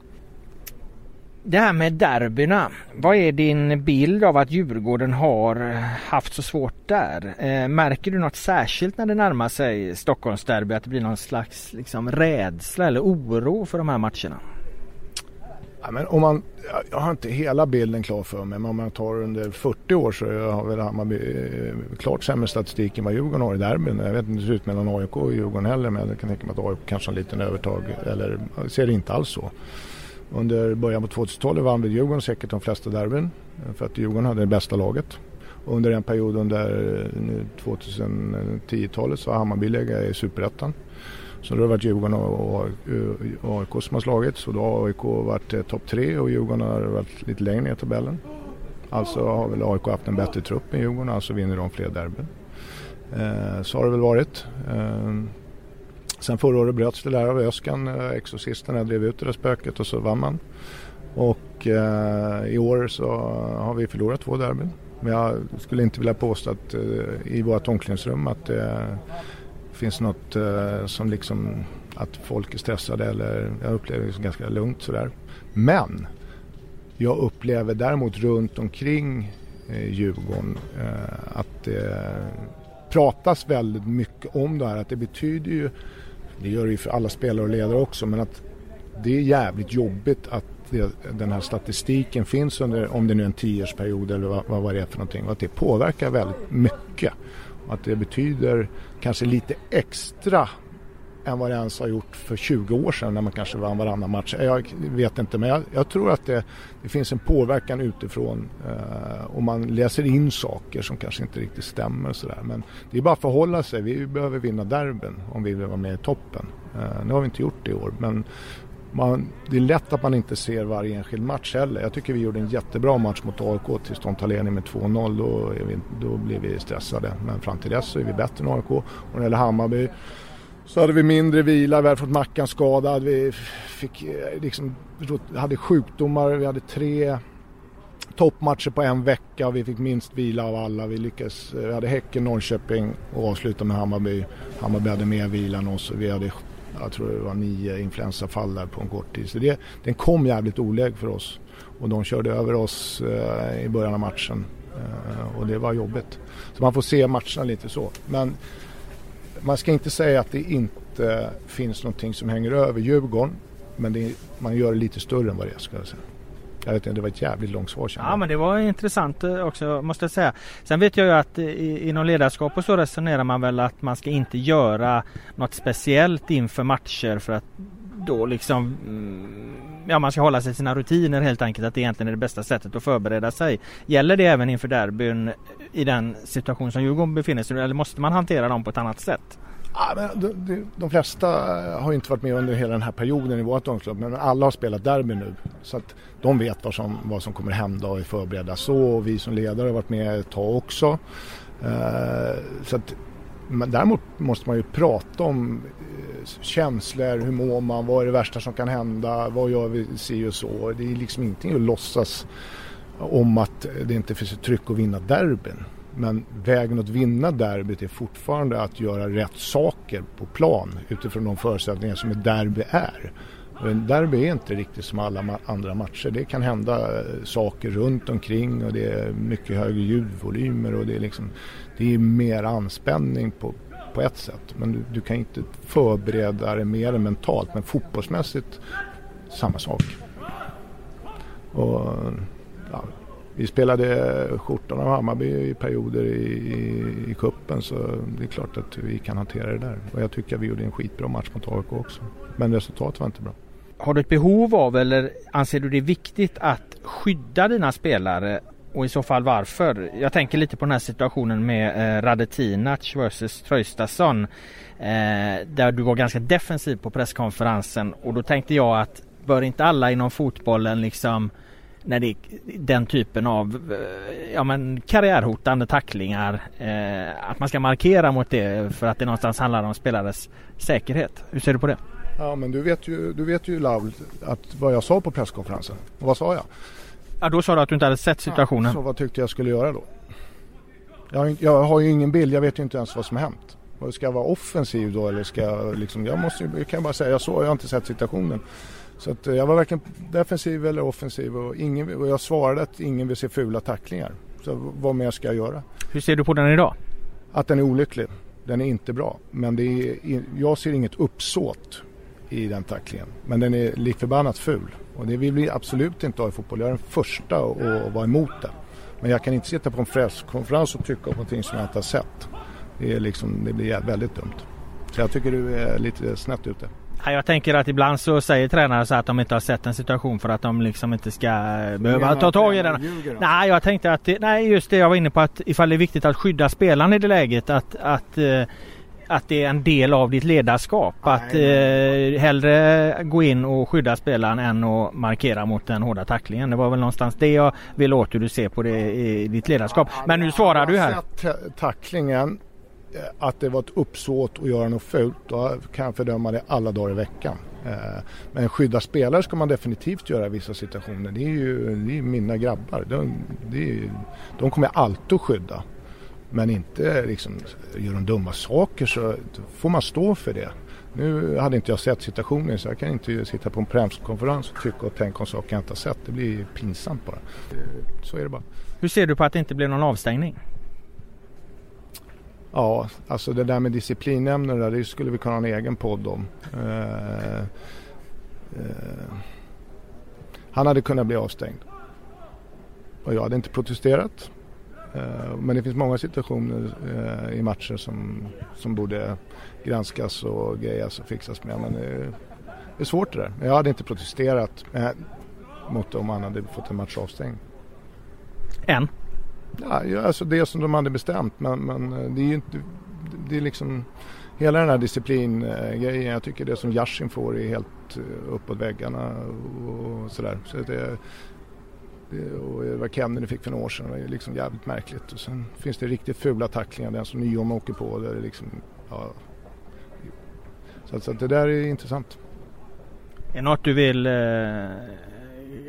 Det här med derbyna. Vad är din bild av att Djurgården har eh, haft så svårt där? Eh, märker du något särskilt när det närmar sig Stockholmsderby? Att det blir någon slags liksom, rädsla eller oro för de här matcherna? Ja, men om man, jag har inte hela bilden klar för mig men om man tar under 40 år så har väl Hammarby eh, klart sämre statistik än vad Djurgården har i derbyn. Jag vet inte hur det ser ut mellan AIK och Djurgården heller men jag kan tänka mig att AIK kanske har en liten övertag eller ser det inte alls så. Under början på 2000-talet vann väl Djurgården säkert de flesta derbyn för att Djurgården hade det bästa laget. Under en period under 2010-talet så har Hammarby legat i superettan. Så då har det varit Djurgården och AIK som har slagits och då har AIK varit eh, topp tre och Djurgården har varit lite längre ner i tabellen. Alltså har väl AIK haft en bättre trupp än Djurgården, alltså vinner de fler derbyn. Eh, så har det väl varit. Eh, Sen förra året bröts det där av Öskan, eh, exorcisterna drev ut det där spöket och så vann man. Och eh, i år så har vi förlorat två derbyn. Men jag skulle inte vilja påstå att eh, i vårt omklädningsrum att det eh, finns något eh, som liksom att folk är stressade eller jag upplever det som ganska lugnt sådär. Men jag upplever däremot runt omkring eh, Djurgården eh, att det pratas väldigt mycket om det här. Att det betyder ju det gör det ju för alla spelare och ledare också men att det är jävligt jobbigt att det, den här statistiken finns under, om det nu är en tioårsperiod eller vad, vad det är för någonting, och att det påverkar väldigt mycket. Och att det betyder kanske lite extra än vad det ens har gjort för 20 år sedan när man kanske vann varannan match. Jag vet inte men jag, jag tror att det, det, finns en påverkan utifrån eh, och man läser in saker som kanske inte riktigt stämmer. Så där. Men det är bara att förhålla sig. Vi behöver vinna derben om vi vill vara med i toppen. Eh, nu har vi inte gjort det i år men man, det är lätt att man inte ser varje enskild match heller. Jag tycker vi gjorde en jättebra match mot AIK tills de tar ledning med 2-0. Då, då blir vi stressade. Men fram till dess så är vi bättre än AIK. Och när det gäller Hammarby så hade vi mindre vila, vi hade fått Mackan skadad, vi fick, eh, liksom, hade sjukdomar, vi hade tre toppmatcher på en vecka och vi fick minst vila av alla. Vi, lyckades, eh, vi hade Häcken, Norrköping och avslutade med Hammarby. Hammarby hade mer vila än oss och vi hade, jag tror det var nio influensafall där på en kort tid. Så det, den kom jävligt olägg för oss och de körde över oss eh, i början av matchen eh, och det var jobbigt. Så man får se matcherna lite så. Men man ska inte säga att det inte finns någonting som hänger över Djurgården. Men är, man gör det lite större än vad det är ska jag säga. Jag vet inte, det var ett jävligt långt svar Ja men det var intressant eh, också måste jag säga. Sen vet jag ju att i, inom ledarskap och så resonerar man väl att man ska inte göra något speciellt inför matcher för att då liksom mm, Ja man ska hålla sig till sina rutiner helt enkelt att det egentligen är det bästa sättet att förbereda sig. Gäller det även inför derbyn i den situation som Djurgården befinner sig i eller måste man hantera dem på ett annat sätt? Ja, men de, de, de, flesta har inte varit med under hela den här perioden i vårt omklubb men alla har spelat derby nu. Så att de vet vad som, vad som kommer hända och är förberedda så. Och vi som ledare har varit med ett tag också. Uh, så att, men däremot måste man ju prata om eh, känslor, hur mår man, vad är det värsta som kan hända, vad gör vi si och så. Det är liksom ingenting att låtsas om att det inte finns ett tryck att vinna derbyn. Men vägen att vinna derbyt är fortfarande att göra rätt saker på plan utifrån de förutsättningar som ett derby är. Och en derby är inte riktigt som alla andra matcher. Det kan hända eh, saker runt omkring och det är mycket högre ljudvolymer och det är, liksom, det är mer anspänning på, på ett sätt. Men du, du kan inte förbereda dig mer mentalt. Men fotbollsmässigt samma sak. Och, ja, vi spelade skjortan av Hammarby i perioder i, i, i kuppen så det är klart att vi kan hantera det där. Och jag tycker att vi gjorde en skitbra match mot AIK också. Men resultatet var inte bra. Har du ett behov av eller anser du det viktigt att skydda dina spelare och i så fall varför? Jag tänker lite på den här situationen med eh, Radetinac vs Traustason. Eh, där du var ganska defensiv på presskonferensen och då tänkte jag att bör inte alla inom fotbollen liksom när det är den typen av eh, ja, men karriärhotande tacklingar. Eh, att man ska markera mot det för att det någonstans handlar om spelares säkerhet. Hur ser du på det? Ja men du vet ju, du vet ju Laul att vad jag sa på presskonferensen. Och vad sa jag? Ja då sa du att du inte hade sett situationen. Ja, så vad tyckte jag skulle göra då? Jag, jag har ju ingen bild, jag vet ju inte ens vad som har hänt. Ska jag vara offensiv då eller ska jag liksom, jag måste jag kan bara säga jag såg, jag har inte sett situationen. Så att eh, jag var varken defensiv eller offensiv och, ingen, och jag svarade att ingen vill se fula tacklingar. Så vad mer ska jag göra? Hur ser du på den idag? Att den är olycklig. Den är inte bra. Men det är, jag ser inget uppsåt i den tacklingen. Men den är lik förbannat ful. Och det vill vi absolut inte ha i fotboll. Jag är den första att vara emot det. Men jag kan inte sitta på en presskonferens och tycka på någonting som jag inte har sett. Det, är liksom, det blir väldigt dumt. Så jag tycker du är lite snett ute. Jag tänker att ibland så säger tränare så att de inte har sett en situation för att de liksom inte ska behöva ta tag i den. Nej, jag tänkte att, nej just det jag var inne på att ifall det är viktigt att skydda spelaren i det läget att, att eh, att det är en del av ditt ledarskap. Nej, att eh, hellre gå in och skydda spelaren än att markera mot den hårda tacklingen. Det var väl någonstans det jag vill åt hur du ser på det i ditt ledarskap. Men nu svarar du här. Sett tacklingen Eh, att det var ett uppsåt att göra något fult, då kan jag fördöma det alla dagar i veckan. Eh, men skydda spelare ska man definitivt göra i vissa situationer. Det är ju det är mina grabbar. De, är, de kommer jag alltid att skydda. Men inte liksom, gör de dumma saker så får man stå för det. Nu hade inte jag sett situationen så jag kan inte sitta på en presskonferens och tycka och tänka om saker jag inte har sett. Det blir pinsamt bara. Så är det bara. Hur ser du på att det inte blir någon avstängning? Ja, alltså det där med disciplinämnen där, det skulle vi kunna ha en egen podd om. Eh, eh, Han hade kunnat bli avstängd. Och jag hade inte protesterat. Eh, men det finns många situationer eh, i matcher som, som borde granskas och grejas och fixas med. Men det är svårt det där. Jag hade inte protesterat mot om han hade fått en match avstängd. Än? Ja, alltså det som de hade bestämt men, men eh, det är ju inte, det är liksom hela den här disciplingrejen. Jag tycker det som Yashin får är helt uppåt väggarna och sådär. Så det, Eh, och eh, vad Kennedy fick för några år sedan Det var liksom jävligt märkligt. Och sen finns det riktigt fula tacklingar, den som Nyholm åker på. Där det liksom, ja. så, så det där är intressant. Är det något du vill eh,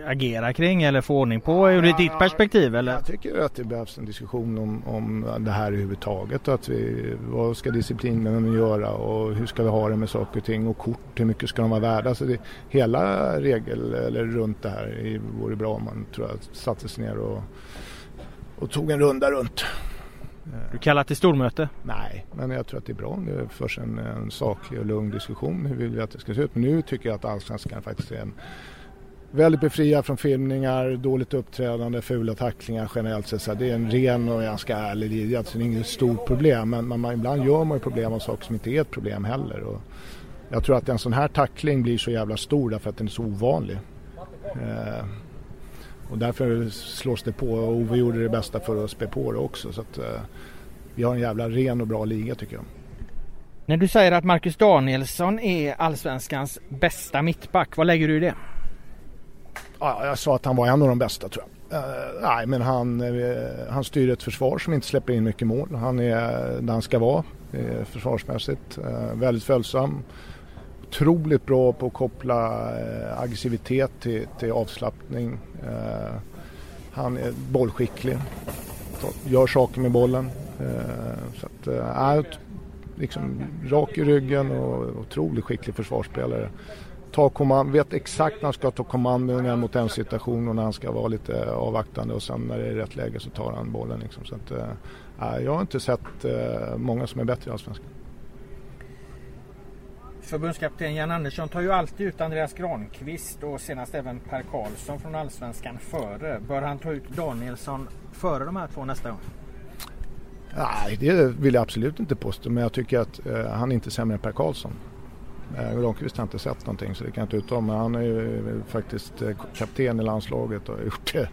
agera kring eller få ordning på ur ja, ditt perspektiv? Eller? Jag tycker att det behövs en diskussion om, om det här överhuvudtaget. Att vi, vad ska disciplinen göra och hur ska vi ha det med saker och ting och kort, hur mycket ska de vara värda? Alltså det, hela regel eller runt det här vore bra om man tror jag, satte sig ner och, och tog en runda runt. Du kallar till stormöte? Nej, men jag tror att det är bra om det förs en, en saklig och lugn diskussion hur vill vi att det ska se ut. Men nu tycker jag att allsvenskan faktiskt är en väldigt befriad från filmningar, dåligt uppträdande, fula tacklingar generellt sett. Så det är en ren och ganska ärlig liga. Alltså det är inget stort problem men man, ibland gör man ju problem av saker som inte är ett problem heller. Och jag tror att en sån här tackling blir så jävla stor därför att den är så ovanlig. Eh, och därför slås det på och Ove gjorde det bästa för att spä på det också. Så att, eh, vi har en jävla ren och bra liga tycker jag. När du säger att Marcus Danielsson är allsvenskans bästa mittback, vad lägger du i det? Ja, jag sa att han var en av de bästa tror jag. Uh, nej, men han, uh, han styr ett försvar som inte släpper in mycket mål. Han är där han ska vara uh, försvarsmässigt. Uh, väldigt följsam. Otroligt bra på att koppla aggressivitet till, till avslappning. han är bollskicklig. Gör saker med bollen. så att, liksom, rak i ryggen och otroligt skicklig försvarsspelare ta kommand, vet exakt när han ska ta kommandon mot en situation och när han ska vara lite avvaktande och sen när det är rätt läge så tar han bollen. Liksom. Så att, äh, jag har inte sett äh, många som är bättre i Allsvenskan. Förbundskapten Jan Andersson tar ju alltid ut Andreas Granqvist och senast även Per Karlsson från Allsvenskan före. Bör han ta ut Danielsson före de här två nästa gång? Nej, det vill jag absolut inte påstå men jag tycker att eh, han är inte sämre än Per Karlsson. Eh, Granqvist har inte sett någonting så det kan jag inte uttala men han är ju eh, faktiskt eh, kapten i landslaget och har gjort det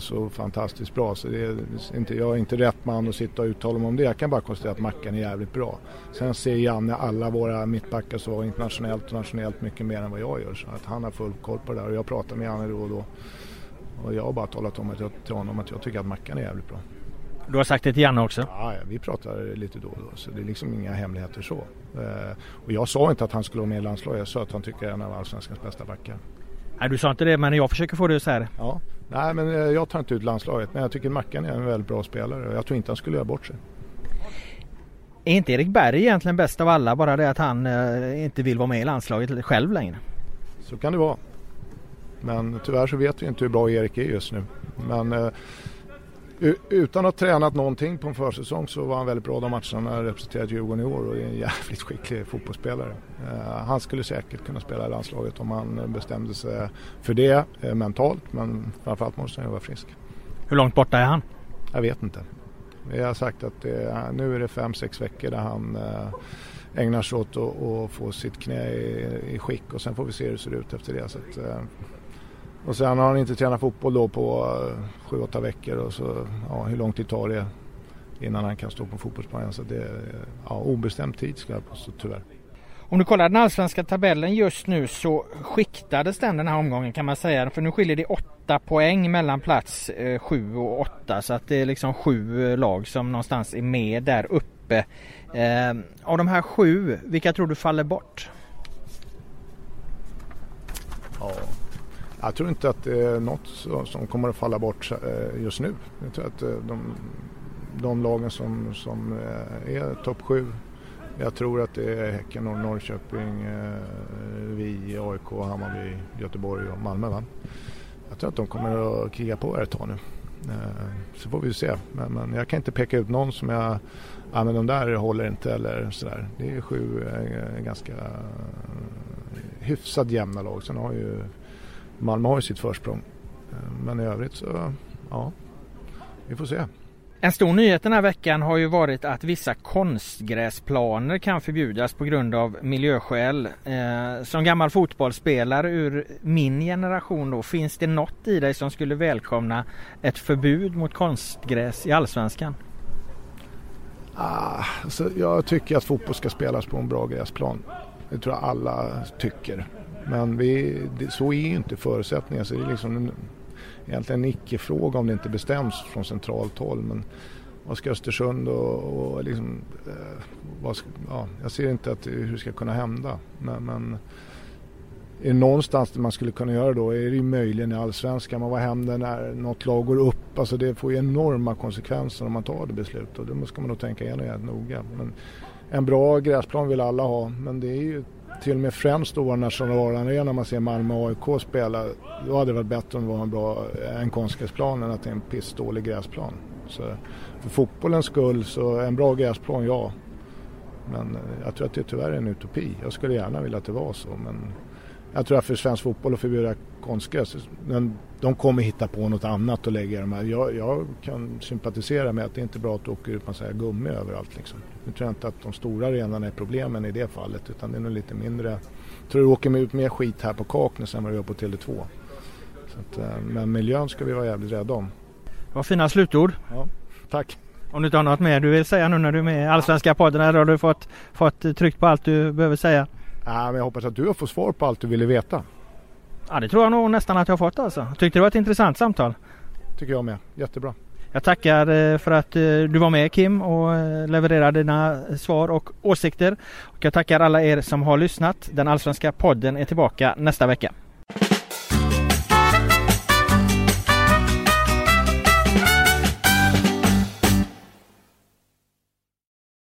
så fantastiskt bra. Så det är inte, jag är inte rätt man att sitta och uttala mig om det. Jag kan bara konstatera att Mackan är jävligt bra. Sen ser Janne alla våra mittbackar så internationellt och nationellt mycket mer än vad jag gör. Så att han har full koll på det där och jag pratar med Janne då och då. Och jag har bara talat om att jag, till honom att jag tycker att Mackan är jävligt bra. Du har sagt det till Janne också? Ja, vi pratar lite då och då så det är liksom inga hemligheter så. Eh, och jag sa inte att han skulle vara med i landslaget, jag sa att han tycker är en av allsvenskans bästa backar. Nej du sa inte det men jag försöker få det så här. Ja, nej men eh, jag tar inte ut landslaget men jag tycker Mackan är en väldigt bra spelare och jag tror inte han skulle göra bort sig. Är inte Erik Berg egentligen bäst av alla bara det att han eh, inte vill vara med i landslaget själv längre? Så kan det vara. Men tyvärr så vet vi inte hur bra Erik är just nu. Men utan att ha tränat någonting på en försäsong så var han väldigt bra de matcherna han har representerat Djurgården i år och är en jävligt skicklig fotbollsspelare. Uh, han skulle säkert kunna spela i landslaget om han bestämde sig för det uh, mentalt men framförallt måste han ju vara frisk. Hur långt borta är han? Jag vet inte. Vi har sagt att det, nu är det fem, sex veckor där han uh, ägnar sig åt att få sitt knä i, i skick och sen får vi se hur det ser ut efter det. Så att, och sen har han inte tränat fotboll då på uh, sju, åtta veckor och så ja, hur lång tid tar det innan han kan stå på fotbollsplanen. Så det är ja, obestämd tid ska jag påstå tyvärr. Om du kollar den allsvenska tabellen just nu så skiktades den den här omgången kan man säga. För nu skiljer det åtta poäng mellan plats eh, sju och åtta. Så att det är liksom sju eh, lag som någonstans är med där uppe. Eh, av de här sju, vilka tror du faller bort? Ja, jag tror inte att det är något som kommer att falla bort eh, just nu. Jag tror att eh, de, de lagen som, som eh, är topp sju jag tror att det är Häcken och Norrköping, vi, AIK, Hammarby, Göteborg och Malmö. Va? Jag tror att de kommer att kriga på ett tag nu. Så får vi se. Men, men, jag kan inte peka ut någon som jag, ja men de där håller inte eller sådär. Det är sju ganska hyfsat jämna lag. Sen har ju Malmö har ju sitt försprång. Eh, men i övrigt så, ja, vi får se. En stor nyhet den här veckan har ju varit att vissa konstgräsplaner kan förbjudas på grund av miljöskäl. Eh, som gammal fotbollsspelare ur min generation då, finns det något i dig som skulle välkomna ett förbud mot konstgräs i Allsvenskan? Ah, alltså jag tycker att fotboll ska spelas på en bra gräsplan. Det tror jag alla tycker. Men vi, det, så är ju inte förutsättningarna. Så det är liksom en, egentligen en icke-fråga om det inte bestäms från centralt håll. Men vad ska Östersund och, och liksom, eh, vad ska, ja, jag ser inte att, hur det ska kunna hända. Men, men är det någonstans där man skulle kunna göra då är det ju möjligen i allsvenskan. Men vad händer när något lag går upp? Alltså det får ju enorma konsekvenser om man tar det beslutet och det ska man nog tänka igenom noga. Men en bra gräsplan vill alla ha men det är ju till och med främst då vår nationalarena när man ser Malmö och AIK spela. Då hade det varit bättre om det var en bra en konstgräsplan än att det är en pissdålig gräsplan. Så för fotbollens skull så en bra gräsplan ja. Men jag tror att det tyvärr är en utopi. Jag skulle gärna vilja att det var så men jag tror att för svensk fotboll att förbjuda konstgräs, de kommer hitta på något annat och lägga de här. Jag, jag, kan sympatisera med att det inte är bra att åka ut massa gummi överallt. Liksom. Nu tror jag inte att de stora arenorna är problemen i det fallet utan det är nog lite mindre. Jag tror du åker ut mer skit här på Kaknäs än vad du gör på Tele2. Att, eh, men miljön ska vi vara jävligt rädda om. Vad fina slutord. Ja, tack. Om du inte har något mer du vill säga nu när du är med i Allsvenska podden här har du fått, fått tryckt på allt du behöver säga. Ja, men jag hoppas att du har fått svar på allt du ville veta. Ja det tror jag nog nästan att jag har fått alltså. Tyckte det var ett intressant samtal. Tycker jag med. Jättebra. Jag tackar eh, för att eh, du var med Kim och eh, levererade dina svar och åsikter. Och jag tackar alla er som har lyssnat. Den allsvenska podden är tillbaka nästa vecka.